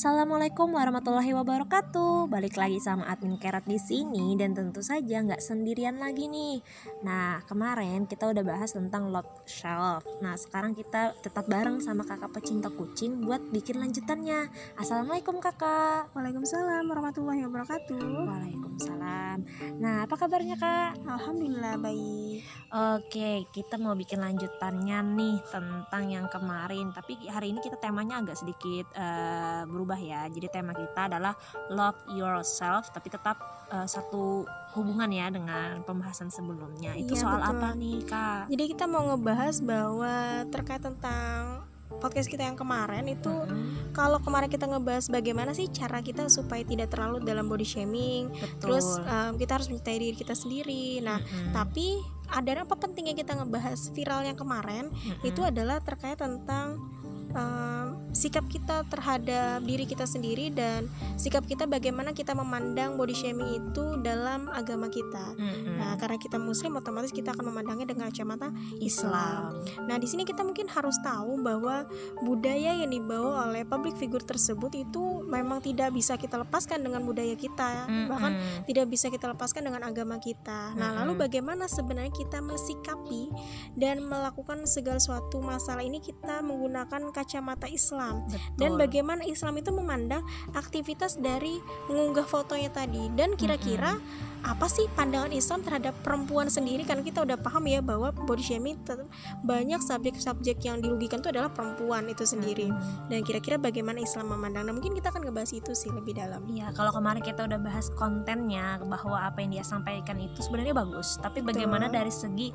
Assalamualaikum warahmatullahi wabarakatuh. Balik lagi sama admin Kerat di sini dan tentu saja nggak sendirian lagi nih. Nah kemarin kita udah bahas tentang love shelf. Nah sekarang kita tetap bareng sama kakak pecinta kucing buat bikin lanjutannya. Assalamualaikum kakak. Waalaikumsalam warahmatullahi wabarakatuh. Waalaikumsalam. Nah apa kabarnya kak? Alhamdulillah baik. Oke kita mau bikin lanjutannya nih tentang yang kemarin. Tapi hari ini kita temanya agak sedikit uh, berubah ya. Jadi tema kita adalah love yourself, tapi tetap uh, satu hubungan ya dengan pembahasan sebelumnya. Itu Iya, soal betul. apa nih kak? Jadi kita mau ngebahas bahwa terkait tentang podcast kita yang kemarin itu Mm-mm, kalau kemarin kita ngebahas bagaimana sih cara kita supaya tidak terlalu dalam body shaming, betul. terus um, kita harus mencintai diri kita sendiri. Nah, Mm-mm, tapi ada apa pentingnya kita ngebahas viral yang kemarin mm-mm, itu adalah terkait tentang sikap kita terhadap diri kita sendiri dan sikap kita bagaimana kita memandang body shaming itu dalam agama kita. mm-mm. Nah, karena kita muslim otomatis kita akan memandangnya dengan kacamata Islam. Nah, di sini kita mungkin harus tahu bahwa budaya yang dibawa oleh public figure tersebut itu memang tidak bisa kita lepaskan dengan budaya kita, Mm-mm. bahkan tidak bisa kita lepaskan dengan agama kita. Nah, lalu Mm-mm. bagaimana sebenarnya kita mensikapi dan melakukan segala suatu masalah ini kita menggunakan kacamata Islam. Dan Betul. bagaimana Islam itu memandang aktivitas dari mengunggah fotonya tadi. Dan kira-kira apa sih pandangan Islam terhadap perempuan sendiri kan kita udah paham ya bahwa body shaming banyak subjek-subjek yang dirugikan itu adalah perempuan itu sendiri Mm-mm. dan kira-kira bagaimana Islam memandang nah mungkin kita akan ngebahas itu sih lebih dalam Iya, kalau kemarin kita udah bahas kontennya bahwa apa yang dia sampaikan itu sebenarnya bagus, tapi bagaimana Betul. dari segi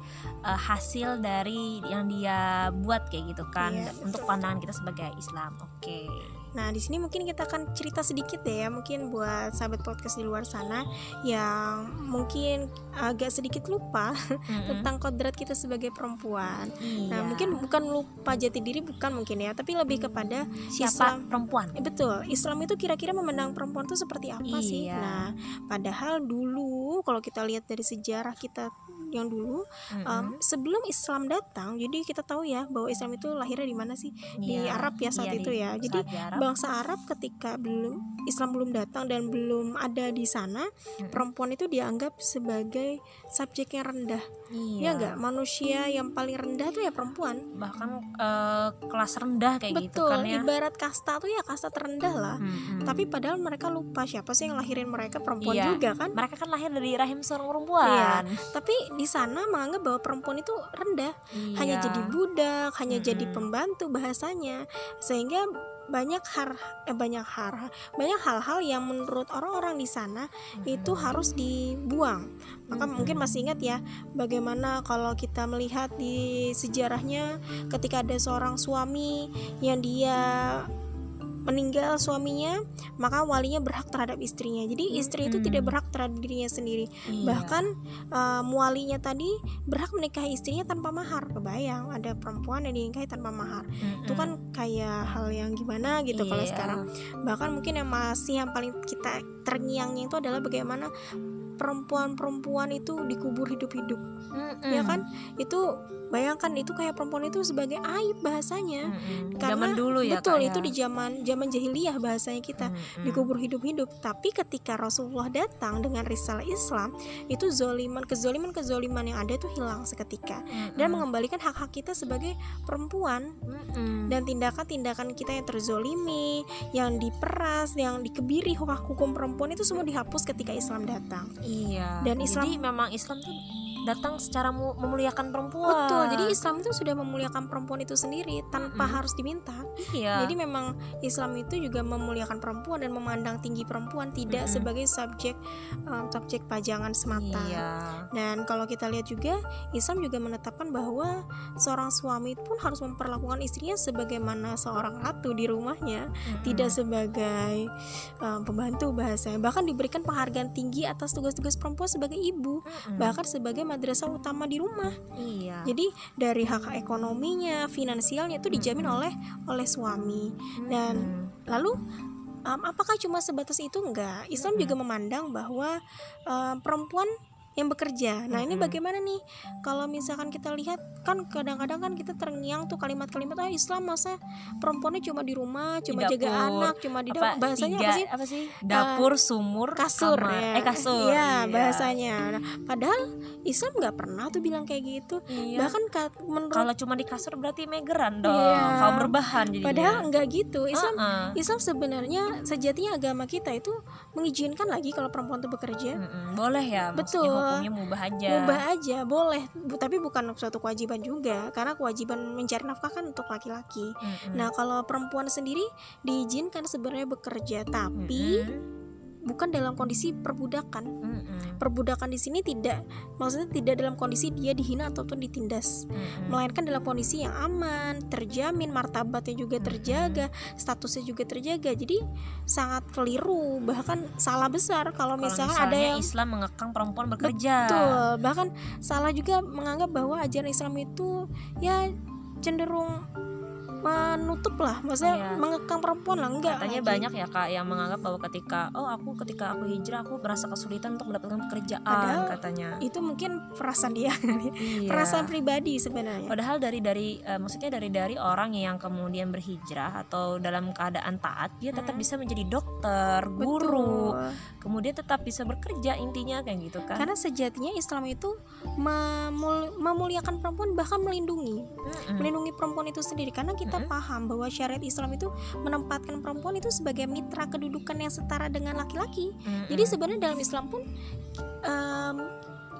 uh, hasil dari yang dia buat kayak gitu kan Iya, untuk betul. pandangan kita sebagai Islam. Oke. Nah, di sini mungkin kita akan cerita sedikit deh ya, mungkin buat sahabat podcast di luar sana yang mungkin agak sedikit lupa Mm-mm. tentang kodrat kita sebagai perempuan. Iya. Nah, mungkin bukan lupa jati diri bukan mungkin ya, tapi lebih kepada siapa Islam. perempuan? Eh, betul, Islam itu kira-kira memandang perempuan itu seperti apa sih? Iya. Nah, padahal dulu kalau kita lihat dari sejarah kita yang dulu Mm-mm. um, sebelum Islam datang, jadi kita tahu ya bahwa Islam itu lahirnya di mana sih? di Iya, Arab ya saat iya, itu ya. Jadi Arab. bangsa Arab ketika belum Islam belum datang dan belum ada di sana, Mm-mm. perempuan itu dianggap sebagai subjek yang rendah. Iya. Ya enggak? Manusia yang paling rendah tuh ya perempuan. Bahkan uh, kelas rendah kayak gitu Betul, kan ya. ibarat kasta tuh ya kasta terendah lah. Mm-mm. Tapi padahal mereka lupa siapa sih yang lahirin mereka perempuan Iya. juga kan? mereka kan lahir dari rahim seorang perempuan. Tapi di sana menganggap bahwa perempuan itu rendah, hanya Iya. jadi budak, hanya jadi Mm-mm. pembantu bahasanya, sehingga banyak har eh, banyak har banyak hal-hal yang menurut orang-orang di sana itu Mm-mm. harus dibuang. Maka Mm-mm. mungkin masih ingat ya bagaimana kalau kita melihat di sejarahnya ketika ada seorang suami yang dia meninggal suaminya, maka walinya berhak terhadap istrinya. Jadi istri itu Mm-mm. tidak berhak terhadap dirinya sendiri. Iya. Bahkan uh, walinya tadi berhak menikahi istrinya tanpa mahar. Kebayang ada perempuan yang dinikahi tanpa mahar. Mm-mm. Itu kan kayak hal yang gimana gitu kalau Iya. sekarang. Bahkan mungkin yang masih yang paling kita terngiangnya itu adalah bagaimana perempuan-perempuan itu dikubur hidup-hidup. Mm-mm. Ya kan? Itu bayangkan itu kayak perempuan itu sebagai aib bahasanya. Mm-mm. Karena zaman dulu ya betul Kak, itu ya? di zaman zaman jahiliyah bahasanya kita Mm-mm. dikubur hidup-hidup. Tapi ketika Rasulullah datang dengan risalah Islam, itu zoliman kezoliman kezoliman yang ada itu hilang seketika dan Mm-mm. mengembalikan hak-hak kita sebagai perempuan Mm-mm. dan tindakan-tindakan kita yang terzolimi, yang diperas, yang dikebiri hak hukum perempuan itu semua dihapus ketika Islam datang. Iya. Dan Islam- Jadi memang Islam tuh datang secara mu- memuliakan perempuan. Betul. Jadi Islam itu sudah memuliakan perempuan itu sendiri tanpa Mm-mm. harus diminta. iya. Jadi memang Islam itu juga memuliakan perempuan dan memandang tinggi perempuan tidak Mm-mm. sebagai subjek um, subjek pajangan semata. Iya. Dan kalau kita lihat juga Islam juga menetapkan bahwa seorang suami pun harus memperlakukan istrinya sebagaimana seorang ratu di rumahnya, Mm-mm. tidak sebagai um, pembantu bahasanya. Bahkan diberikan penghargaan tinggi atas tugas-tugas perempuan sebagai ibu, Mm-mm. bahkan sebagai madrasah utama di rumah. iya. Jadi dari hak ekonominya, finansialnya itu dijamin oleh oleh suami. dan Mm-mm. Lalu um, apakah cuma sebatas itu enggak? Islam Mm-mm. juga memandang bahwa um, perempuan yang bekerja. Nah, ini Mm-mm. bagaimana nih? Kalau misalkan kita lihat kan kadang-kadang kan kita terngiang tuh kalimat-kalimat ah Islam masa perempuannya cuma di rumah, Di cuma jaga dapur. anak, cuma di apa dapur. Bahasanya tiga, apa sih? dapur sumur kasur kamar. ya. eh kasur Iya, iya. bahasanya. Nah, padahal Islam nggak pernah tuh bilang kayak gitu. Iya. Bahkan ka- menurut kalau cuma di kasur berarti megeran dong Iya. kalau berbahan jadinya padahal nggak gitu. Islam Uh-uh. Islam sebenarnya sejatinya agama kita itu mengizinkan lagi kalau perempuan itu bekerja. Mm-mm. boleh ya Betul. Hukumnya mubah aja Mubah aja, boleh. Bu- tapi bukan suatu kewajiban juga karena kewajiban mencari nafkah kan untuk laki-laki. Mm-mm. Nah, kalau perempuan sendiri diizinkan sebenarnya bekerja, tapi Mm-mm. Bukan dalam kondisi perbudakan. Mm-mm. Perbudakan di sini tidak maksudnya tidak dalam kondisi dia dihina ataupun ditindas. Mm-mm. melainkan dalam kondisi yang aman, terjamin, martabatnya juga terjaga, statusnya juga terjaga. Jadi sangat keliru, bahkan salah besar kalau Kalau misalnya ada yang Islam mengekang perempuan bekerja betul, bahkan salah juga menganggap bahwa ajaran Islam itu ya cenderung menutup lah, maksudnya Iya. mengekang perempuan lah, enggak. katanya lagi. banyak ya kak yang menganggap bahwa ketika oh aku ketika aku hijrah aku merasa kesulitan untuk mendapatkan pekerjaan Padahal katanya Itu mungkin perasaan dia, Iya. perasaan pribadi sebenarnya. Padahal dari dari eh, maksudnya dari dari orang yang kemudian berhijrah atau dalam keadaan taat dia tetap Hmm. bisa menjadi dokter, guru, Betul. kemudian tetap bisa bekerja intinya kayak gitu kan. Karena sejatinya Islam itu memul- memuliakan perempuan bahkan melindungi. Mm-mm. melindungi perempuan itu sendiri karena kita Mm-mm. paham bahwa syariat Islam itu menempatkan perempuan itu sebagai mitra kedudukan yang setara dengan laki-laki. Mm-mm. Jadi sebenarnya dalam Islam pun em,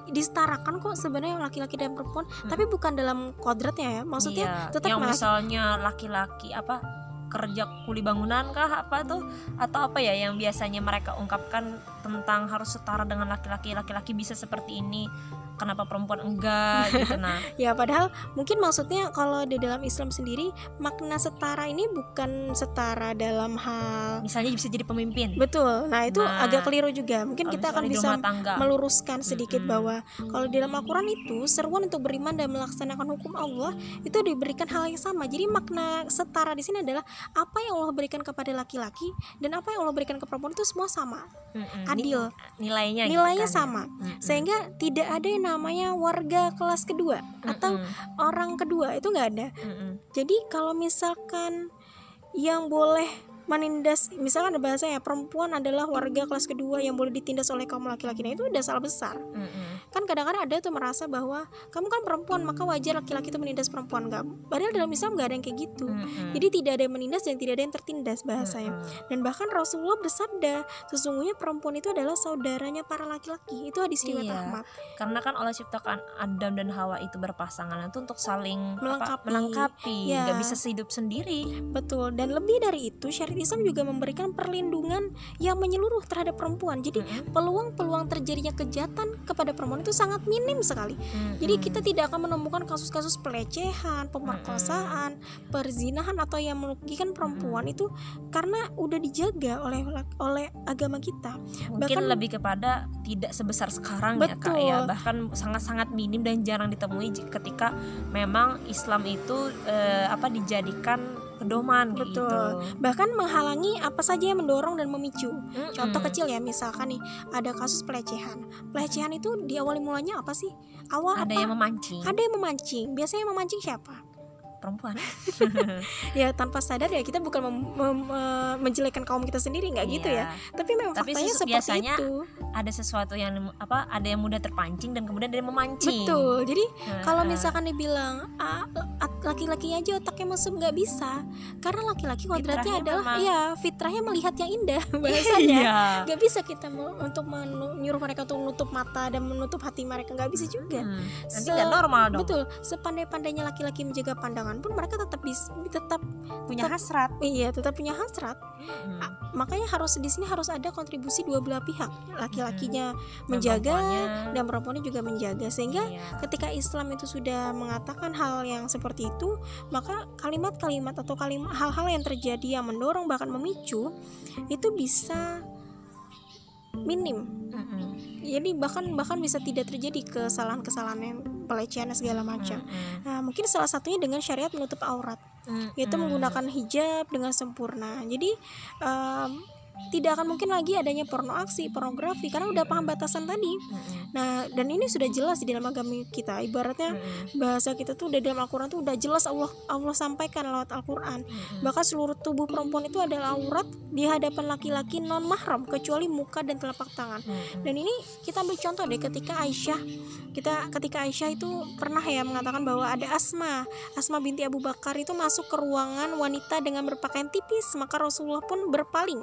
disetarakan kok sebenarnya laki-laki dan perempuan, tapi bukan dalam kodratnya ya. Maksudnya Iya, tetap yang misalnya laki-laki apa kerja kuli bangunan kah apa tuh atau apa ya yang biasanya mereka ungkapkan tentang harus setara dengan laki-laki laki-laki bisa seperti ini kenapa perempuan enggak gitu nah ya padahal mungkin maksudnya kalau di dalam Islam sendiri makna setara ini bukan setara dalam hal misalnya bisa jadi pemimpin betul. Nah, itu Nah, agak keliru juga. Mungkin Kalau kita akan bisa meluruskan sedikit Mm-mm. bahwa kalau di dalam Al-Quran itu seruan untuk beriman dan melaksanakan hukum Allah itu diberikan hal yang sama. Jadi makna setara di sini adalah apa yang Allah berikan kepada laki-laki dan apa yang Allah berikan ke perempuan itu semua sama, Mm-mm. adil, Ni- nilainya gitu nilainya kan ya. sama. Mm-mm. Sehingga tidak ada yang namanya warga kelas kedua atau Mm-mm. orang kedua itu nggak ada. Mm-mm. Jadi kalau misalkan yang boleh menindas misalkan ada bahasanya perempuan adalah warga kelas kedua yang boleh ditindas oleh kaum laki-laki nah itu udah salah besar Mm-mm. kan kadang-kadang ada tuh merasa bahwa kamu kan perempuan maka wajar laki-laki itu menindas perempuan nggak padahal dalam Islam nggak ada yang kayak gitu Mm-mm. jadi tidak ada yang menindas dan tidak ada yang tertindas bahasanya Mm-mm. dan bahkan Rasulullah bersabda sesungguhnya perempuan itu adalah saudaranya para laki-laki itu hadis riwayat Iya. Ahmad karena kan Allah ciptakan Adam dan Hawa itu berpasangan itu untuk saling apa, Melengkapi. melengkapi Iya. nggak bisa sehidup sendiri Betul, dan lebih dari itu, syariat Islam juga memberikan perlindungan yang menyeluruh terhadap perempuan. Jadi, peluang-peluang terjadinya kejahatan kepada perempuan itu sangat minim sekali. Jadi, kita tidak akan menemukan kasus-kasus pelecehan, pemerkosaan, perzinahan atau yang merugikan perempuan itu karena udah dijaga oleh oleh agama kita. mungkin bahkan- lebih kepada tidak sebesar sekarang ya kak Betul. ya bahkan sangat-sangat minim dan jarang ditemui ketika memang Islam itu eh, apa dijadikan pedoman kayak Betul. gitu Bahkan menghalangi apa saja yang mendorong dan memicu. Mm-mm. Contoh kecil ya, misalkan nih ada kasus pelecehan. Pelecehan itu di awal mulanya apa sih? Awal ada apa? yang memancing ada yang memancing biasanya yang memancing siapa perempuan. Ya tanpa sadar ya kita bukan mem- mem- menjelekkan kaum kita sendiri nggak gitu ya. Iya. tapi memang Tapi faktanya seperti biasanya itu. ada sesuatu yang apa ada yang mudah terpancing dan kemudian ada yang memancing. Betul. Jadi Heeh. kalau misalkan dibilang ah, laki-laki aja otaknya mesum nggak bisa. Karena laki-laki kodratnya adalah memang- ya fitrahnya melihat yang indah bahasanya. Iya. Nggak bisa kita me- untuk menyuruh mereka untuk menutup mata dan menutup hati mereka nggak bisa juga. Hmm, nanti Se- nggak normal dong. betul. Sepandai-pandainya laki-laki menjaga pandangan pun mereka tetap bis, tetap punya hasrat. iya tetap punya hasrat. Hmm. A- makanya harus di sini harus ada kontribusi dua belah pihak. Laki-lakinya Dan menjaga dan perempuannya juga menjaga. Sehingga Iya. ketika Islam itu sudah mengatakan hal yang seperti itu maka kalimat-kalimat atau kalimat hal-hal yang terjadi yang mendorong bahkan memicu itu bisa minim. Mm-mm. jadi bahkan bahkan bisa tidak terjadi kesalahan-kesalahan yang pelecehan dan segala macam Mm-mm. nah mungkin salah satunya dengan syariat menutup aurat yaitu Mm-mm. menggunakan hijab dengan sempurna. Jadi em, tidak akan mungkin lagi adanya porno aksi, pornografi karena udah paham batasan tadi. Nah dan ini sudah jelas di dalam agama kita. Ibaratnya bahasa kita tuh udah dalam Al-Quran tuh udah jelas Allah Allah sampaikan lewat Al-Quran. Bahkan seluruh tubuh perempuan itu adalah aurat di hadapan laki-laki non mahram kecuali muka dan telapak tangan. Dan ini kita ambil contoh deh ketika Aisyah kita ketika Aisyah itu pernah ya mengatakan bahwa ada Asma. Asma binti Abu Bakar itu masuk ke ruangan wanita dengan berpakaian tipis maka Rasulullah pun berpaling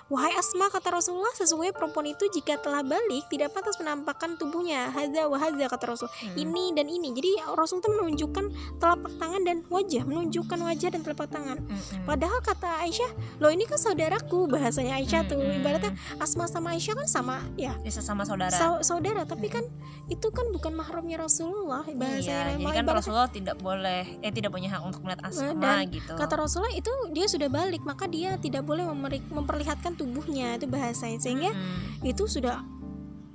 Wahai Asma kata Rasulullah sesungguhnya perempuan itu jika telah balik tidak pantas menampakkan tubuhnya hadza wa hadza kata Rasul Mm-mm. ini dan ini jadi Rasul itu menunjukkan telapak tangan dan wajah menunjukkan wajah dan telapak tangan Mm-mm. Padahal kata Aisyah, loh ini kan saudaraku bahasanya Aisyah tuh. Mm-mm. Ibaratnya Asma sama Aisyah kan sama ya Ya, sesama saudara sau- saudara, tapi kan itu kan bukan mahramnya Rasulullah Iya, bahasanya. jadi Emang kan ibaratnya Rasulullah tidak boleh eh tidak punya hak untuk melihat asma Dan gitu. Kata Rasulullah itu dia sudah balik, maka dia tidak boleh memperlihatkan tubuhnya itu bahasanya sehingga Mm-mm. itu sudah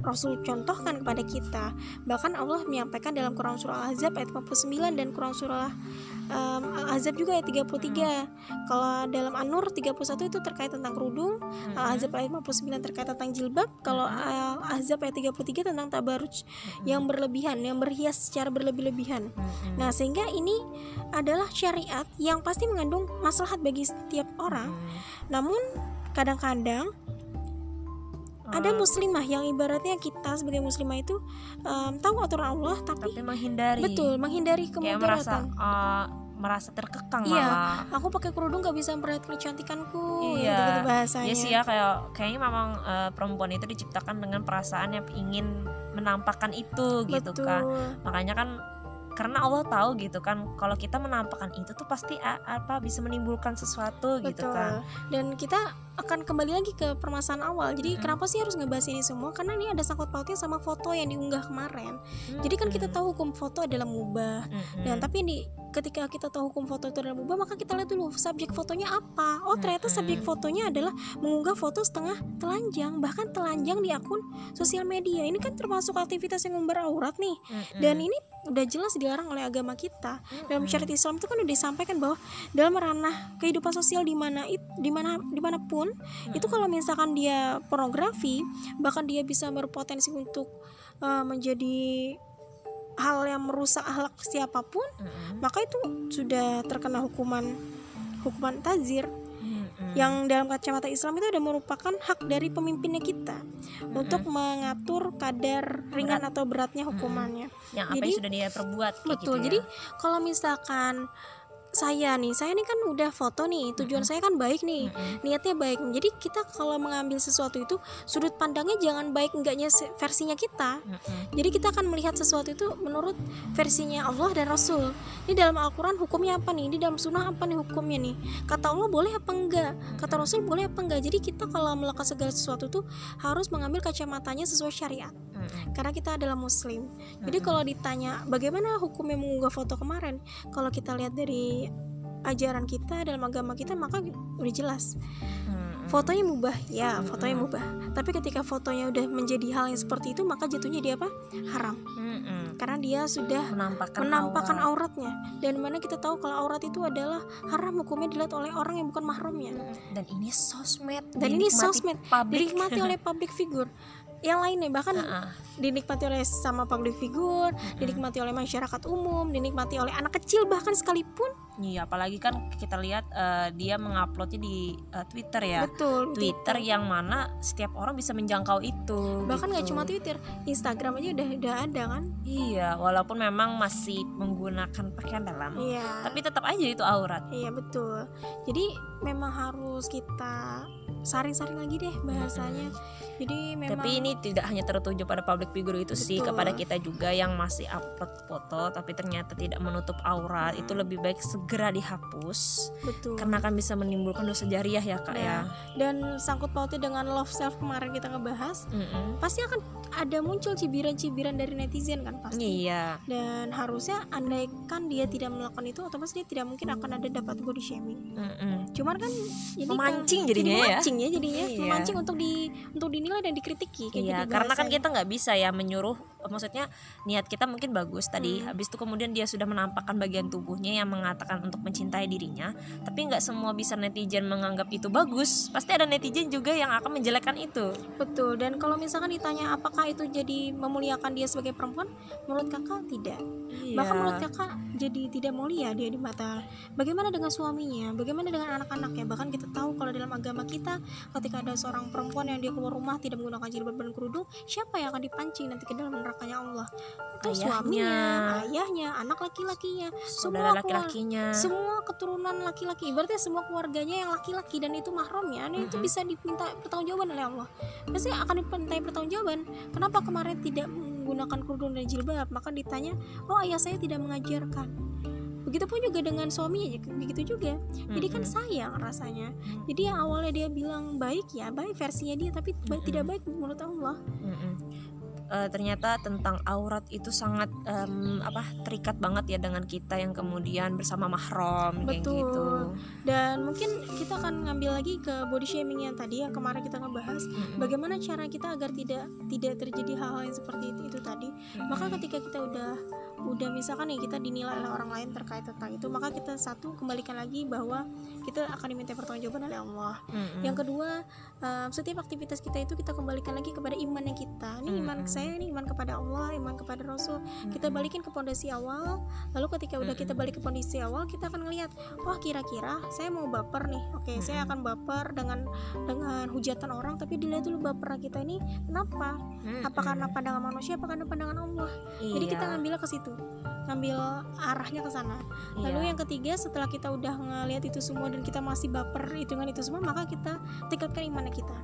Rasul contohkan kepada kita. Bahkan Allah menyampaikan dalam Quran surah Al-Ahzab ayat 59 dan Quran surah um, Al-Ahzab juga ayat 33. Kalau dalam An-Nur 31 itu terkait tentang kerudung, Mm-mm. Al-Ahzab ayat 59 terkait tentang jilbab, kalau Al-Ahzab ayat 33 tentang tabaruj yang berlebihan, yang berhias secara berlebih-lebihan. Nah, sehingga ini adalah syariat yang pasti mengandung maslahat bagi setiap orang. Mm. Namun kadang-kadang ada Eh, muslimah yang ibaratnya kita sebagai muslimah itu em, tahu aturan Allah tapi, tapi menghindari betul menghindari kayak merasa kemudaratan. eh, merasa terkekang Iya. malah Aku pakai kerudung gak bisa memperlihatkan kecantikanku. Iya. gitu bahasanya. ya sih ya kayak kayaknya memang eh, perempuan itu diciptakan dengan perasaan yang ingin menampakkan itu gitu Betul. kan makanya kan karena Allah tahu gitu kan kalau kita menampakkan itu tuh pasti apa bisa menimbulkan sesuatu gitu Betul. kan Dan kita akan kembali lagi ke permasalahan awal. Jadi Mm-mm. kenapa sih harus ngebahas ini semua? Karena ini ada sangkut pautnya sama foto yang diunggah kemarin. Jadi kan kita tahu hukum foto adalah mubah. Mm-mm. Dan tapi di ketika kita tahu hukum foto itu adalah mubah, maka kita lihat dulu subjek fotonya apa. Oh, ternyata subjek fotonya adalah mengunggah foto setengah telanjang, bahkan telanjang di akun sosial media. Ini kan termasuk aktivitas yang mengumbar aurat nih. Dan ini udah jelas dilarang oleh agama kita. Dalam Mm-mm. syariat Islam itu kan udah disampaikan bahwa dalam ranah kehidupan sosial di mana di mana di mana pun itu kalau misalkan dia pornografi bahkan dia bisa berpotensi untuk uh, menjadi hal yang merusak akhlak siapa pun Mm-mm. maka itu sudah terkena hukuman hukuman tazir. Yang dalam kacamata Islam itu udah merupakan hak dari pemimpinnya kita Mm-mm. untuk mengatur kadar ringan atau beratnya hukumannya yang apa jadi- yang sudah dia perbuat kayak Betul. gitu ya. Jadi kalau misalkan saya nih, saya nih kan udah foto nih, tujuan saya kan baik nih, niatnya baik. Jadi kita kalau mengambil sesuatu itu sudut pandangnya jangan baik enggaknya versinya kita. Jadi kita akan melihat sesuatu itu menurut versinya Allah dan Rasul. Ini dalam Al-Quran hukumnya apa nih? Di dalam sunnah apa nih hukumnya nih? Kata Allah boleh apa enggak? Kata Rasul boleh apa enggak? Jadi kita kalau melakukan segala sesuatu tuh harus mengambil kacamatanya sesuai syariat karena kita adalah muslim. Jadi kalau ditanya bagaimana hukumnya mengunggah foto kemarin, kalau kita lihat dari ajaran kita dalam agama kita maka udah jelas. Fotonya mubah ya fotonya mubah. Tapi ketika fotonya udah menjadi hal yang seperti itu maka jatuhnya dia apa? Haram. Karena dia sudah menampakkan menampakkan aurat. auratnya. Dan mana kita tahu kalau aurat itu adalah haram hukumnya dilihat oleh orang yang bukan mahramnya. Dan ini sosmed dan ini sosmed dinikmati oleh public figure yang lainnya bahkan Heeh. dinikmati oleh sama public figure, dinikmati oleh masyarakat umum, dinikmati oleh anak kecil bahkan sekalipun. Iya, apalagi kan kita lihat eh, dia menguploadnya di eh, Twitter ya. Betul. Twitter yang mana setiap orang bisa menjangkau itu. Bahkan nggak gitu. cuma Twitter, Instagram aja udah udah ada kan? Iya, walaupun memang masih menggunakan pakaian dalam, Iya. tapi tetap aja itu aurat. Iya betul. Jadi memang harus kita saring-saring lagi deh bahasanya. Jadi memang Tapi ini tidak hanya tertuju pada public figure itu sih, Betul. kepada kita juga yang masih upload foto tapi ternyata tidak menutup aurat, itu lebih baik segera dihapus betul. karena akan bisa menimbulkan dosa jariah ya kak ya. Dan sangkut pautnya dengan love self kemarin kita ngebahas, Mm-mm. pasti akan ada muncul cibiran-cibiran dari netizen kan pasti. Iya. Dan harusnya andaikan dia tidak melakukan itu, otomatis dia tidak mungkin akan ada dapat body shaming. Mm-mm. Cuman kan jadi Memancing kan- jadinya jadi ya. Memancing ya jadinya Iya. memancing untuk di untuk dinilai dan dikritiki kayak Iya, gitu karena kan kita nggak bisa ya menyuruh maksudnya niat kita mungkin bagus tadi. Hmm. habis itu kemudian dia sudah menampakkan bagian tubuhnya yang mengatakan untuk mencintai dirinya. Tapi nggak semua bisa netizen menganggap itu bagus. Pasti ada netizen juga yang akan menjelekkan itu. Betul. Dan kalau misalkan ditanya apakah itu jadi memuliakan dia sebagai perempuan? Menurut kakak tidak. Bahkan Iya. menurut kakak jadi tidak mulia dia di mata. Bagaimana dengan suaminya? Bagaimana dengan anak-anaknya? Bahkan kita tahu kalau dalam agama kita ketika ada seorang perempuan yang dia keluar rumah tidak menggunakan jilbab dan kerudung siapa yang akan dipancing nanti ke dalam nerakanya Allah. Itu Ayahnya. suaminya ayahnya anak laki-lakinya. Semua laki-lakinya. semua keturunan laki-laki. Berarti semua keluarganya yang laki-laki dan itu mahramnya dan itu Mhm. bisa diminta pertanggungjawaban oleh Allah. Pasti akan dimintai pertanggungjawaban. Kenapa kemarin tidak menggunakan kerudung dan jilbab? Maka ditanya oh ayah saya tidak mengajarkan. Begitupun juga dengan suaminya juga- begitu juga. Jadi kan sayang rasanya. Mm. jadi yang awalnya dia bilang baik ya baik versinya dia tapi Mm-mm. tidak baik menurut Allah. Eh, ternyata tentang aurat itu sangat em, apa terikat banget ya dengan kita yang kemudian bersama mahram kayak Betul. gitu. dan mungkin kita akan ngambil lagi ke body shaming yang tadi yang kemarin kita ngebahas Mm-mm. bagaimana cara kita agar tidak tidak terjadi hal-hal yang seperti itu, itu tadi Mm-mm. maka ketika kita udah udah misalkan nih kita dinilai oleh orang lain terkait tentang itu maka kita satu kembalikan lagi bahwa kita akan diminta pertanggungjawaban oleh Allah. Mm-mm. yang kedua eh, setiap aktivitas kita itu kita kembalikan lagi kepada imannya kita. Ini iman Mm-mm. saya ini iman kepada Allah iman kepada Rasul. Kita Mm-mm. balikin ke pondasi awal lalu ketika udah kita balik ke pondasi awal kita akan ngelihat wah kira-kira saya mau baper nih. Oke saya Mm-mm. akan baper dengan dengan hujatan orang tapi dilihat dulu baper kita ini kenapa? Apa karena pandangan manusia apa karena pandangan Allah? Jadi kita Iya, ngambilnya ke situ ngambil arahnya ke sana lalu iya. yang ketiga setelah kita udah ngelihat itu semua dan kita masih baper itu dengan itu semua maka kita tingkatkan imannya kita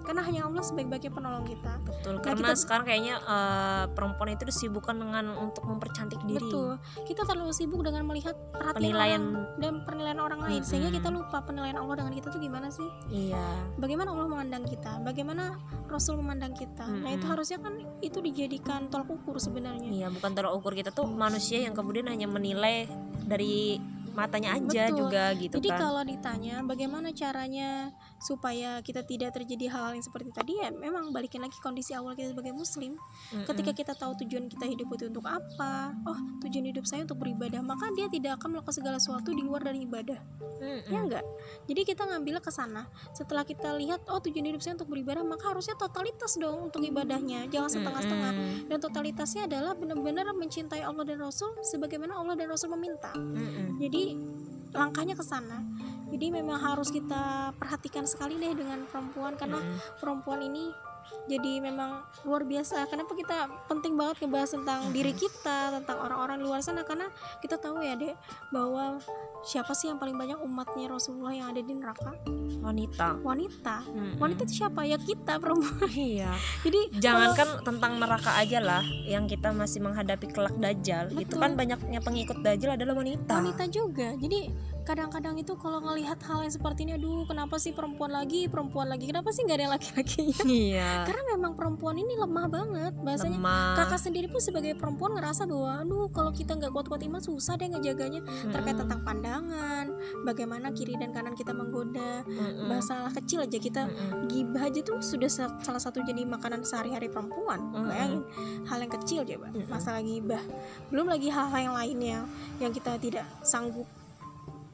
karena hanya Allah sebaik-baiknya penolong kita betul Nah, karena kita- sekarang kayaknya eh, perempuan itu disibukkan dengan untuk mempercantik diri. betul kita terlalu sibuk dengan melihat perhatian Penilaian orang dan penilaian orang lain sehingga Mm-mm. kita lupa penilaian Allah dengan kita tuh gimana sih iya. bagaimana Allah memandang kita bagaimana Rasul memandang kita nah itu harusnya kan itu dijadikan tolak ukur sebenarnya Iya, bukan tolak ukur kita tuh manusia yang kemudian hanya menilai dari matanya aja Betul. juga gitu Jadi kan. kalau ditanya bagaimana caranya supaya kita tidak terjadi hal-hal yang seperti tadi ya memang balikin lagi kondisi awal kita sebagai muslim. Mm-mm. Ketika kita tahu tujuan kita hidup itu untuk apa, oh tujuan hidup saya untuk beribadah, maka dia tidak akan melakukan segala sesuatu di luar dari ibadah. Mm-mm. Ya enggak? Jadi kita ngambilnya ke sana. Setelah kita lihat oh tujuan hidup saya untuk beribadah, maka harusnya totalitas dong untuk ibadahnya, jangan setengah-setengah. Dan totalitasnya adalah benar-benar mencintai Allah dan Rasul sebagaimana Allah dan Rasul meminta. Mm-mm. Jadi langkahnya ke sana. Jadi memang harus kita perhatikan sekali deh dengan perempuan karena Mm-mm. perempuan ini jadi memang luar biasa. Kenapa kita penting banget ngebahas tentang diri kita, tentang orang-orang luar sana karena kita tahu ya, Dek, bahwa siapa sih yang paling banyak umatnya Rasulullah yang ada di neraka? wanita. Wanita. Mm-mm. Wanita itu siapa? Ya kita perempuan. Iya. Jadi Jangankan tentang neraka aja lah, yang kita masih menghadapi kelak dajjal, itu Betul. kan banyaknya pengikut dajjal adalah wanita. wanita juga jadi kadang-kadang itu kalau ngelihat hal yang seperti ini aduh kenapa sih perempuan lagi perempuan lagi kenapa sih nggak ada yang laki-lakinya Iya. karena memang perempuan ini lemah banget bahasanya Lemah. kakak sendiri pun sebagai perempuan ngerasa bahwa aduh kalau kita nggak kuat-kuat iman susah deh ngejaganya terkait Mm-mm. tentang pandangan bagaimana kiri dan kanan kita menggoda Mm-mm. masalah kecil aja kita Mm-mm. gibah aja tuh sudah sa- salah satu jadi makanan sehari-hari perempuan Mm-mm. bayangin hal yang kecil coba Mm-mm. masalah gibah belum lagi hal-hal yang lainnya yang kita tidak sanggup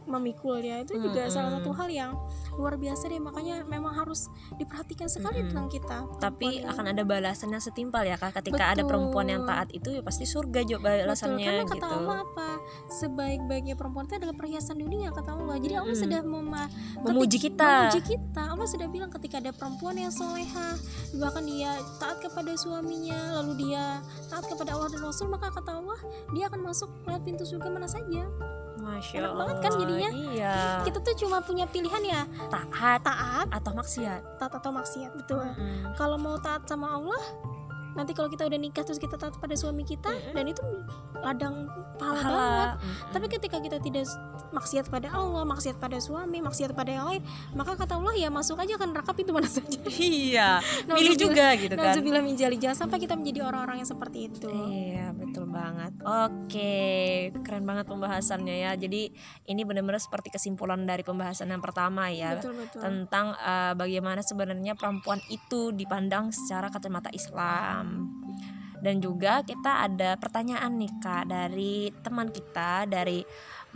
memikulnya itu juga Mm-mm. salah satu hal yang luar biasa deh makanya memang harus diperhatikan sekali Mm-mm. tentang kita Tapi perempuan akan ada balasan yang setimpal ya kak. Ketika ada Betul. perempuan yang taat itu ya pasti surga Betul, balasannya karena kata gitu. Allah apa sebaik-baiknya perempuan itu adalah perhiasan dunia kata Allah jadi Allah Mm-mm. sudah mema- Memuji kita. memuji kita Allah sudah bilang ketika ada perempuan yang soleha bahkan dia taat kepada suaminya lalu dia taat kepada Allah dan Rasul maka kata Allah dia akan masuk lewat pintu surga mana saja Masya Enak Allah. banget kan jadinya? Iya. kita tuh cuma punya pilihan ya taat taat atau maksiat. taat atau maksiat betul Mm-mm. kalau mau taat sama Allah nanti kalau kita udah nikah terus kita taat pada suami kita Mm-mm. dan itu ladang pahala, banget Pahala. Mm-mm. Tapi ketika kita tidak maksiat pada Allah, maksiat pada suami, maksiat pada yang lain, maka kata Allah ya masuk aja kan neraka pintu mana saja. iya. Pilih juga gitu kan. Nauzubillah min jangan sampai kita menjadi orang-orang yang seperti itu. Iya betul banget. Oke, keren banget pembahasannya ya. Jadi ini benar-benar seperti kesimpulan dari pembahasan yang pertama ya Betul betul. tentang eh, bagaimana sebenarnya perempuan itu dipandang secara kacamata Islam. Dan juga kita ada pertanyaan nih Kak dari teman kita dari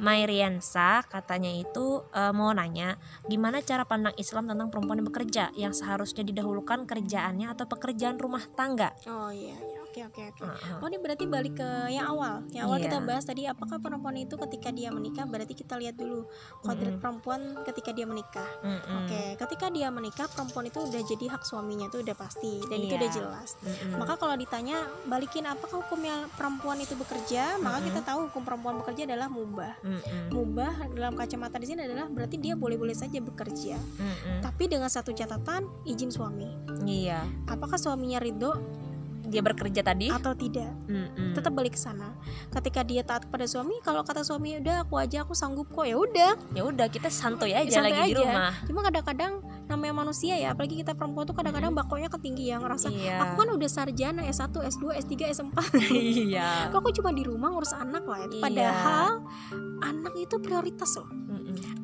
Mairiansa katanya itu uh, mau nanya gimana cara pandang Islam tentang perempuan yang bekerja yang seharusnya didahulukan kerjaannya atau pekerjaan rumah tangga. Oh iya. iya oke oke oke oh ini berarti balik ke yang awal yang awal yeah. kita bahas tadi apakah perempuan itu ketika dia menikah berarti kita lihat dulu kodrat mm perempuan ketika dia menikah mm -hmm. oke ketika dia menikah perempuan itu udah jadi hak suaminya itu udah pasti dan yeah. itu udah iya. jelas mm -hmm. maka kalau ditanya balikin apakah hukumnya perempuan itu bekerja mm -hmm. maka kita tahu hukum perempuan bekerja adalah mubah mm -hmm. mubah dalam kacamata di sini adalah berarti dia boleh-boleh saja bekerja mm -hmm. tapi dengan satu catatan izin suami iya apakah suaminya ridho dia bekerja tadi? Atau tidak. Mm-hmm. tetap balik ke sana. Ketika dia taat kepada suami kalau kata suami udah aku aja aku sanggup kok. Ya udah. Ya udah kita santuy aja santuy lagi aja. di rumah. Cuma kadang-kadang namanya manusia ya apalagi kita perempuan tuh kadang-kadang bakonya ketinggi yang ngerasa iya. aku kan udah sarjana S1 S2 S3 S4 iya. Kok aku cuma di rumah ngurus anak lah iya. padahal anak itu prioritas loh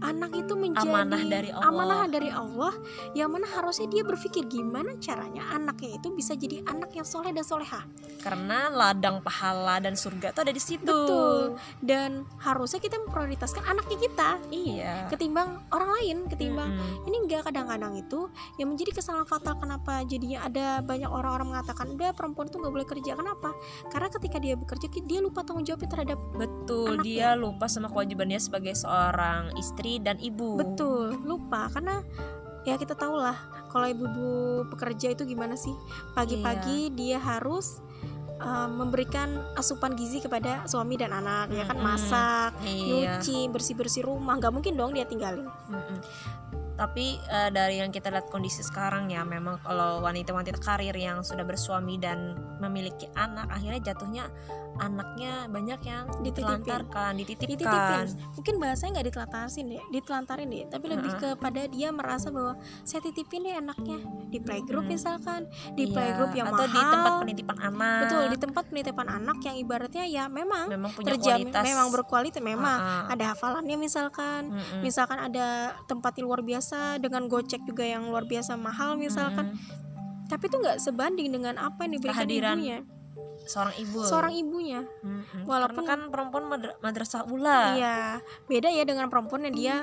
anak itu menjadi amanah dari Allah. amanah dari Allah yang mana harusnya dia berpikir gimana caranya anaknya itu bisa jadi anak yang soleh dan soleha. Karena ladang pahala dan surga itu ada di situ. Betul. Dan harusnya kita memprioritaskan anaknya kita. Iya. Ketimbang orang lain ketimbang mm -hmm. ini enggak kadang-kadang itu yang menjadi kesalahan fatal kenapa jadinya ada banyak orang-orang mengatakan udah perempuan itu nggak boleh kerja. Kenapa? Karena ketika dia bekerja dia lupa tanggung jawabnya terhadap betul anaknya. dia lupa sama kewajibannya sebagai seorang istri dan ibu betul lupa karena ya kita tahu lah kalau ibu-ibu pekerja itu gimana sih pagi-pagi iya. dia harus uh, memberikan asupan gizi kepada suami dan anak mm -hmm. ya kan masak iya. nyuci bersih bersih rumah nggak mungkin dong dia tinggalin mm -hmm. tapi uh, dari yang kita lihat kondisi sekarang ya memang kalau wanita-wanita karir yang sudah bersuami dan memiliki anak akhirnya jatuhnya anaknya banyak yang ditelantarkan, dititipkan. dititipkan. Mungkin bahasanya nggak ditelantarin deh, ditelantarin deh, tapi lebih uh -huh. kepada dia merasa bahwa saya titipin deh anaknya di playgroup hmm. misalkan, di iya. playgroup yang atau mahal. di tempat penitipan anak. Betul, di tempat penitipan anak yang ibaratnya ya memang, memang punya terjamin, kualitas. memang berkualitas, memang uh -huh. ada hafalannya misalkan, uh -huh. misalkan ada tempat yang luar biasa dengan gocek juga yang luar biasa mahal misalkan. Uh -huh. Tapi itu nggak sebanding dengan apa yang diberikan Kehadiran ibunya seorang ibu. Seorang ibunya. Hmm, walaupun Karena kan perempuan madrasah ula iya beda ya dengan perempuan yang dia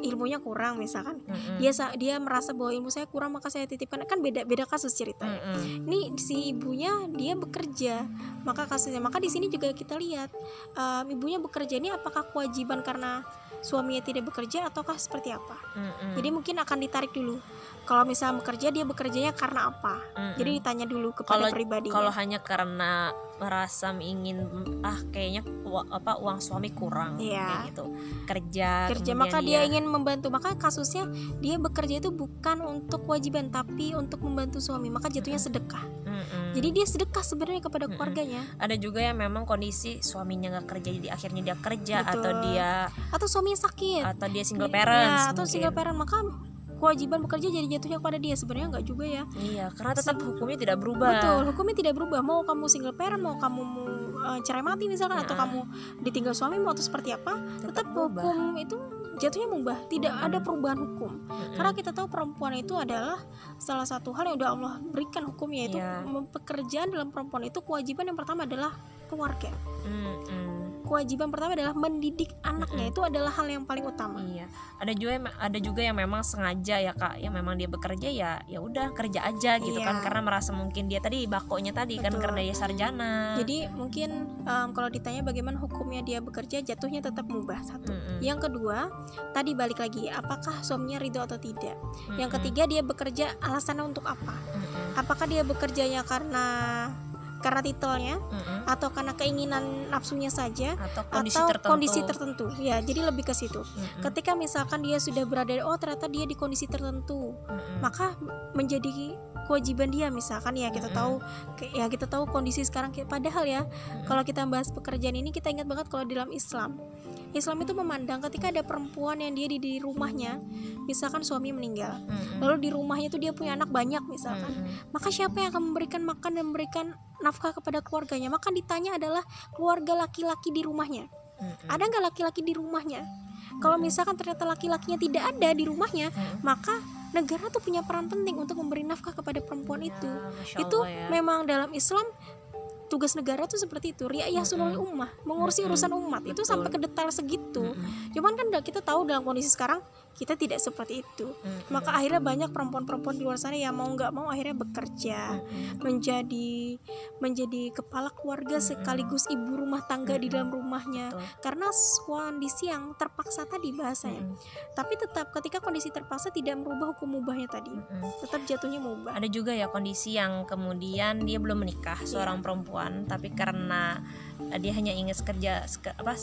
ilmunya kurang misalkan. Mm-hmm. dia dia merasa bahwa ilmu saya kurang maka saya titipkan. Kan beda beda kasus ceritanya. Mm-hmm. ini si ibunya dia bekerja. Maka kasusnya maka di sini juga kita lihat um, ibunya bekerja ini apakah kewajiban karena suaminya tidak bekerja ataukah seperti apa? Mm-hmm. jadi mungkin akan ditarik dulu. Kalau misalnya bekerja dia bekerjanya karena apa? Mm-hmm. jadi ditanya dulu kepada kalo, pribadi kalau hanya karena merasa ingin ah kayaknya apa uang suami kurang yeah. kayak gitu. Kerja kerja maka dia, dia ingin membantu. Maka kasusnya dia bekerja itu bukan untuk kewajiban tapi untuk membantu suami. Maka jatuhnya sedekah mm-hmm. jadi dia sedekah sebenarnya kepada mm-hmm. keluarganya ada juga yang memang kondisi suaminya nggak kerja jadi akhirnya dia kerja Betul. atau dia atau suaminya sakit atau dia single parent ya, atau single parent maka kewajiban bekerja jadi jatuhnya kepada dia sebenarnya nggak juga ya iya karena tetap hukumnya tidak berubah betul hukumnya tidak berubah mau kamu single parent mau kamu uh, cerai mati misalkan nah. atau kamu ditinggal suami mau atau seperti apa tetap, tetap hukum itu jatuhnya mubah tidak ada perubahan hukum. Karena kita tahu perempuan itu adalah salah satu hal yang udah Allah berikan hukum yaitu yeah. pekerjaan dalam perempuan itu kewajiban yang pertama adalah keluarga. Hmm kewajiban pertama adalah mendidik anaknya mm -hmm. itu adalah hal yang paling utama. Iya. Ada juga ada juga yang memang sengaja ya Kak, yang memang dia bekerja ya ya udah kerja aja gitu kan, iya. kan karena merasa mungkin dia tadi bakonya tadi kan Betul. kan karena dia sarjana. Jadi mungkin um, kalau ditanya bagaimana hukumnya dia bekerja jatuhnya tetap mubah satu. Mm -hmm. Yang kedua, tadi balik lagi apakah suaminya ridho atau tidak. Mm -hmm. Yang ketiga dia bekerja alasannya untuk apa? Mm -hmm. Apakah dia bekerjanya karena karena titelnya mm-hmm. atau karena keinginan nafsunya saja atau kondisi atau tertentu. kondisi tertentu ya jadi lebih ke situ mm-hmm. ketika misalkan dia sudah berada oh ternyata dia di kondisi tertentu mm-hmm. maka menjadi kewajiban dia misalkan ya kita mm-hmm. tahu ya kita tahu kondisi sekarang padahal ya mm-hmm. kalau kita bahas pekerjaan ini kita ingat banget kalau dalam Islam Islam itu memandang ketika ada perempuan yang dia di, di rumahnya, misalkan suami meninggal, mm-hmm. lalu di rumahnya itu dia punya anak banyak misalkan, mm-hmm. maka siapa yang akan memberikan makan dan memberikan nafkah kepada keluarganya? Maka ditanya adalah keluarga laki-laki di rumahnya. Mm-hmm. Ada nggak laki-laki di rumahnya? Kalau misalkan ternyata laki-lakinya tidak ada di rumahnya, mm-hmm. maka negara tuh punya peran penting untuk memberi nafkah kepada perempuan itu. Ya, itu ya. memang dalam Islam tugas negara tuh seperti itu riayah sunul ummah mengurusi urusan umat itu sampai ke detail segitu. Cuman kan kita tahu dalam kondisi sekarang kita tidak seperti itu. Maka akhirnya banyak perempuan-perempuan di luar sana yang mau nggak mau akhirnya bekerja menjadi menjadi kepala keluarga sekaligus ibu rumah tangga di dalam rumahnya. Karena kondisi yang terpaksa tadi bahasanya. Tapi tetap ketika kondisi terpaksa tidak merubah hukum mubahnya tadi. Tetap jatuhnya mubah. Ada juga ya kondisi yang kemudian dia belum menikah Iya. seorang perempuan tapi karena eh, dia hanya ingin seke- apa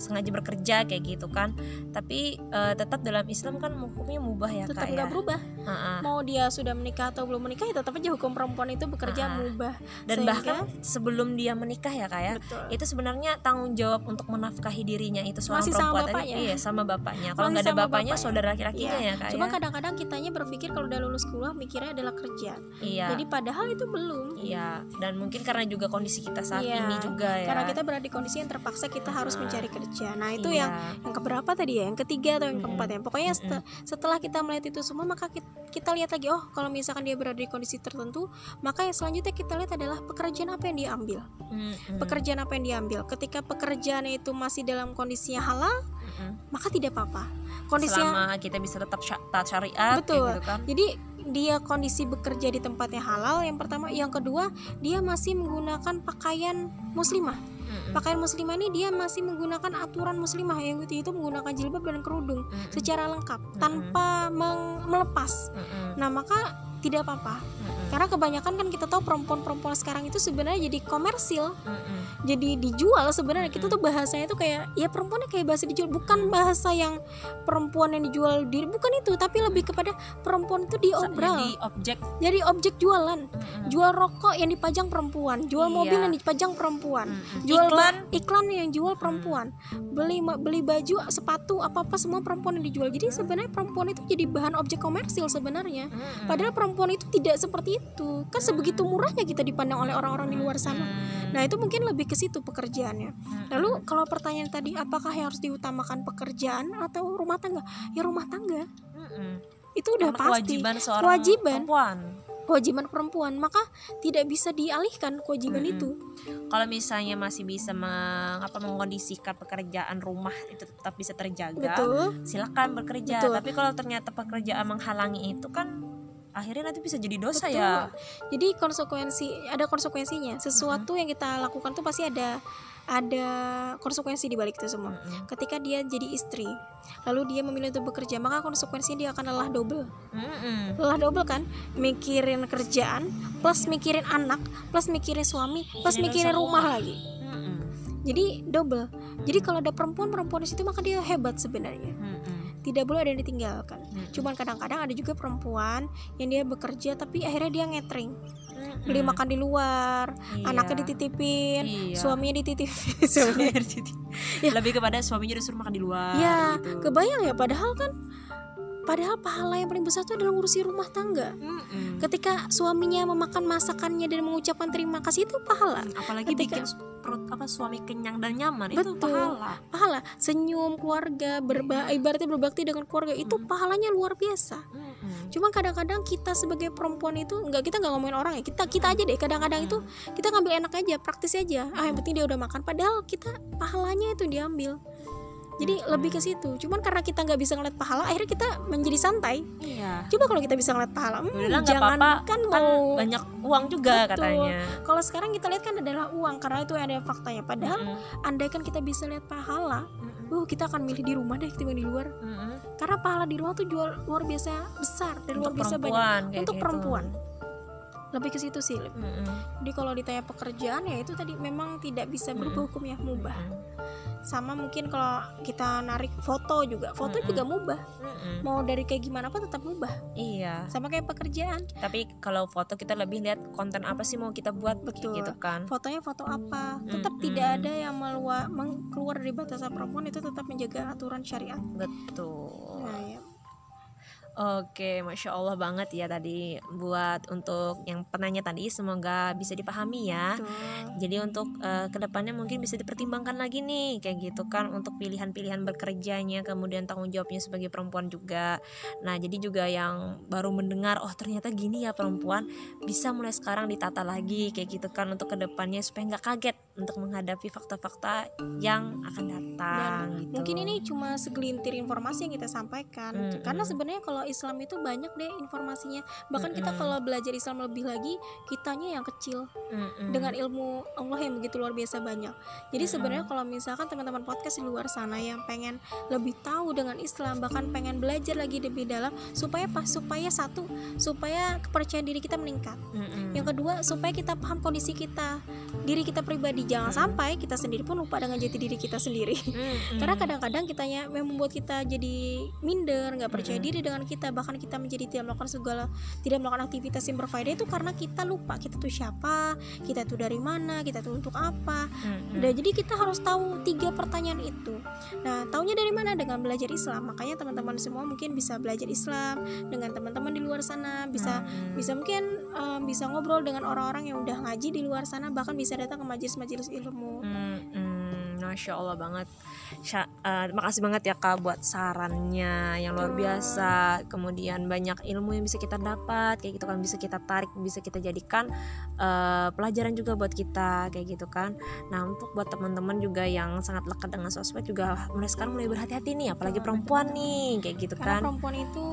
sengaja bekerja kayak gitu kan. Tapi eh, tetap dalam Islam kan hukumnya mubah ya tetap kak nggak ya? berubah. Ha-ha. mau dia sudah menikah atau belum menikah ya tetap aja hukum perempuan itu bekerja Ah. mubah. Dan Sehingga- bahkan sebelum dia menikah ya kak ya betul. itu sebenarnya tanggung jawab untuk menafkahi dirinya itu seorang Masih sama perempuan tadi. bapaknya. iya sama bapaknya. Kalau nggak ada sama bapaknya bapaknya. saudara laki-lakinya Iya. ya kak cuma ya? kadang-kadang kitanya berpikir kalau udah lulus kuliah mikirnya adalah kerja. Iya. Jadi padahal itu belum. Iya. Dan mungkin karena juga kondisi kita saat Iya, ini juga ya. Karena kita berada di kondisi yang terpaksa kita harus mencari kerja nah itu Iya. yang yang keberapa tadi ya? Yang ketiga atau yang Mm-mm. keempat ya? Pokoknya sete- setelah kita melihat itu semua maka kita, kita lihat lagi oh kalau misalkan dia berada di kondisi tertentu maka yang selanjutnya kita lihat adalah pekerjaan apa yang dia ambil. Mm-mm. pekerjaan apa yang dia ambil. Ketika pekerjaan itu masih dalam kondisinya halal maka tidak apa-apa. Kondisinya selama kita bisa tetap taat syariat Betul. gitu kan. Jadi dia kondisi bekerja di tempatnya halal yang pertama. Yang kedua dia masih menggunakan pakaian muslimah Mm-mm. pakaian muslimah ini dia masih menggunakan aturan muslimah yang itu itu menggunakan jilbab dan kerudung Mm-mm. secara lengkap tanpa meng- melepas Mm-mm. nah maka tidak apa-apa Mm-mm. karena kebanyakan kan kita tahu perempuan-perempuan sekarang itu sebenarnya jadi komersil Mm-mm. jadi dijual sebenarnya kita tuh bahasanya itu kayak ya perempuannya kayak bahasa dijual bukan bahasa yang perempuan yang dijual diri bukan itu tapi lebih kepada perempuan itu diobral jadi objek jadi objek jualan Mm-mm. jual rokok yang dipajang perempuan jual Iya. mobil yang dipajang perempuan Mm-mm. jual iklan ba- iklan. Yang jual perempuan. Beli beli baju sepatu apa apa semua perempuan yang dijual. Jadi sebenarnya perempuan itu jadi bahan objek komersil sebenarnya. Mm-mm. padahal perempuan itu tidak seperti itu. Kan sebegitu murahnya kita dipandang oleh orang-orang di luar sana. Nah itu mungkin lebih ke situ pekerjaannya. Lalu kalau pertanyaan tadi apakah yang harus diutamakan pekerjaan atau rumah tangga? Ya rumah tangga. Itu udah Karena pasti. kewajiban seorang Kewajiban. perempuan kewajiban perempuan maka tidak bisa dialihkan kewajiban Mm-mm. itu kalau misalnya masih bisa meng, apa mengkondisikan pekerjaan rumah itu tetap bisa terjaga betul silakan bekerja Betul. tapi kalau ternyata pekerjaan menghalangi itu kan akhirnya nanti bisa jadi dosa Betul. ya Jadi konsekuensi ada konsekuensinya. Sesuatu yang kita lakukan tuh pasti ada ada konsekuensi di balik itu semua. Ketika dia jadi istri, lalu dia memilih untuk bekerja, maka konsekuensinya dia akan lelah double. Lelah double kan? Mikirin kerjaan, plus mikirin anak, plus mikirin suami, plus Mikirin rumah rumah. lagi. Jadi double. Jadi kalau ada perempuan-perempuan di situ maka dia hebat sebenarnya. Tidak boleh ada yang ditinggalkan. Mm-mm. Cuman kadang-kadang ada juga perempuan yang dia bekerja tapi akhirnya dia ngetring, Mm-mm. beli makan di luar, Iya. anaknya dititipin, Iya. suaminya dititipin. Suaminya dititip. lebih kepada suaminya disuruh makan di luar ya, gitu. kebayang ya padahal kan padahal pahala yang paling besar itu adalah ngurusi rumah tangga. Mm-mm. Ketika suaminya memakan masakannya dan mengucapkan terima kasih itu pahala. apalagi ketika- bikin perut apa suami kenyang dan nyaman itu Betul. pahala Pahala senyum keluarga, berba ibaratnya berbakti dengan keluarga itu Hmm. pahalanya luar biasa. Mm-mm. Cuma kadang-kadang kita sebagai perempuan itu nggak kita nggak ngomongin orang ya kita kita aja deh kadang-kadang itu kita ngambil enak aja praktis aja ah yang penting dia udah makan padahal kita pahalanya itu diambil jadi Hmm. lebih ke situ cuman karena kita nggak bisa ngeliat pahala akhirnya kita menjadi santai iya coba kalau kita bisa ngeliat pahala hmm, Udahlah, jangan apa-apa, kan kan mau banyak uang juga Betul. katanya kalau sekarang kita lihat kan adalah uang karena itu ada faktanya padahal Mm-mm. andai kan kita bisa lihat pahala Mm-mm. uh kita akan milih di rumah deh ketimbang di luar Mm-mm. karena pahala di rumah tuh jual luar biasa besar dan luar biasa banyak untuk gitu. perempuan lebih ke situ sih Lip. Mm-mm. Jadi kalau ditanya pekerjaan ya itu tadi memang tidak bisa berubah hukumnya mubah. Mm-mm. Sama mungkin kalau kita narik foto juga, foto Mm-mm. juga mubah. Mm-mm. Mau dari kayak gimana pun tetap mubah. iya Sama kayak pekerjaan. tapi kalau foto kita lebih lihat konten apa sih mau kita buat Betul. gitu kan Fotonya foto apa? Tetap Mm-mm. tidak ada yang melua, meng- keluar dari batasan perempuan itu tetap menjaga aturan syariat. betul Nah, ya. Oke, masya Allah banget ya tadi buat untuk yang penanya tadi semoga bisa dipahami ya. Betul. Jadi untuk uh, ke depannya mungkin bisa dipertimbangkan lagi nih kayak gitu kan untuk pilihan-pilihan bekerjanya, kemudian tanggung jawabnya sebagai perempuan juga. Nah jadi juga yang baru mendengar oh ternyata gini ya perempuan bisa mulai sekarang ditata lagi kayak gitu kan untuk ke depannya supaya nggak kaget untuk menghadapi fakta-fakta yang akan datang. Dan gitu. mungkin ini cuma segelintir informasi yang kita sampaikan Mm-mm. karena sebenarnya kalau Islam itu banyak deh informasinya bahkan kita Mm-mm. kalau belajar Islam lebih lagi kitanya yang kecil Mm-mm. dengan ilmu Allah yang begitu luar biasa banyak jadi Mm-mm. sebenarnya kalau misalkan teman-teman podcast di luar sana yang pengen lebih tahu dengan Islam bahkan pengen belajar lagi lebih dalam supaya apa supaya satu supaya kepercayaan diri kita meningkat Mm-mm. yang kedua supaya kita paham kondisi kita diri kita pribadi jangan sampai kita sendiri pun lupa dengan jati diri kita sendiri Mm-mm. karena kadang-kadang kitanya membuat kita jadi minder nggak percaya Mm-mm. diri dengan kita bahkan kita menjadi tidak melakukan segala tidak melakukan aktivitas yang berfaedah itu karena kita lupa kita tuh siapa kita tuh dari mana kita tuh untuk apa. Nah, jadi kita harus tahu tiga pertanyaan itu. Nah, taunya dari mana? Dengan belajar Islam. Makanya teman-teman semua mungkin bisa belajar Islam dengan teman-teman di luar sana, bisa Mm-mm. bisa mungkin um, bisa ngobrol dengan orang-orang yang udah ngaji di luar sana, bahkan bisa datang ke majelis-majelis ilmu. Mm-mm, Masya Allah banget. Sya- eh, Makasih banget ya kak buat sarannya yang luar biasa. Kemudian banyak ilmu yang bisa kita dapat Kayak gitu kan bisa kita tarik Bisa kita jadikan eh, pelajaran juga buat kita Kayak gitu kan. Nah untuk buat teman-teman juga yang sangat lekat dengan sosmed juga Mulai sekarang mulai berhati-hati nih Apalagi perempuan nih Kayak gitu Karena kan. perempuan itu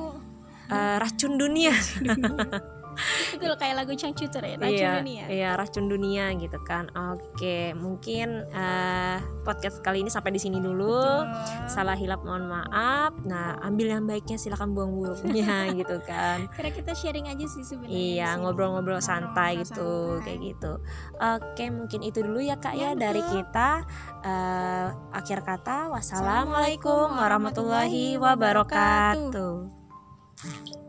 Eh, Racun dunia itu kayak lagu Changcuter ya, racun iya, dunia. Iya, racun dunia gitu kan. Oke, mungkin eh, podcast kali ini sampai di sini dulu. Betul. Salah hilap mohon maaf. Nah, ambil yang baiknya silakan buang buruknya gitu kan. Karena kita sharing aja sih sebenarnya. Iya, ngobrol-ngobrol santai Ngobrol-ngobrol gitu, santai. kayak gitu. Oke, mungkin itu dulu ya Kak ya Ya, dari kita. Eh, akhir kata, wassalamualaikum Assalamualaikum warahmatullahi warahmatullahi wabarakatuh.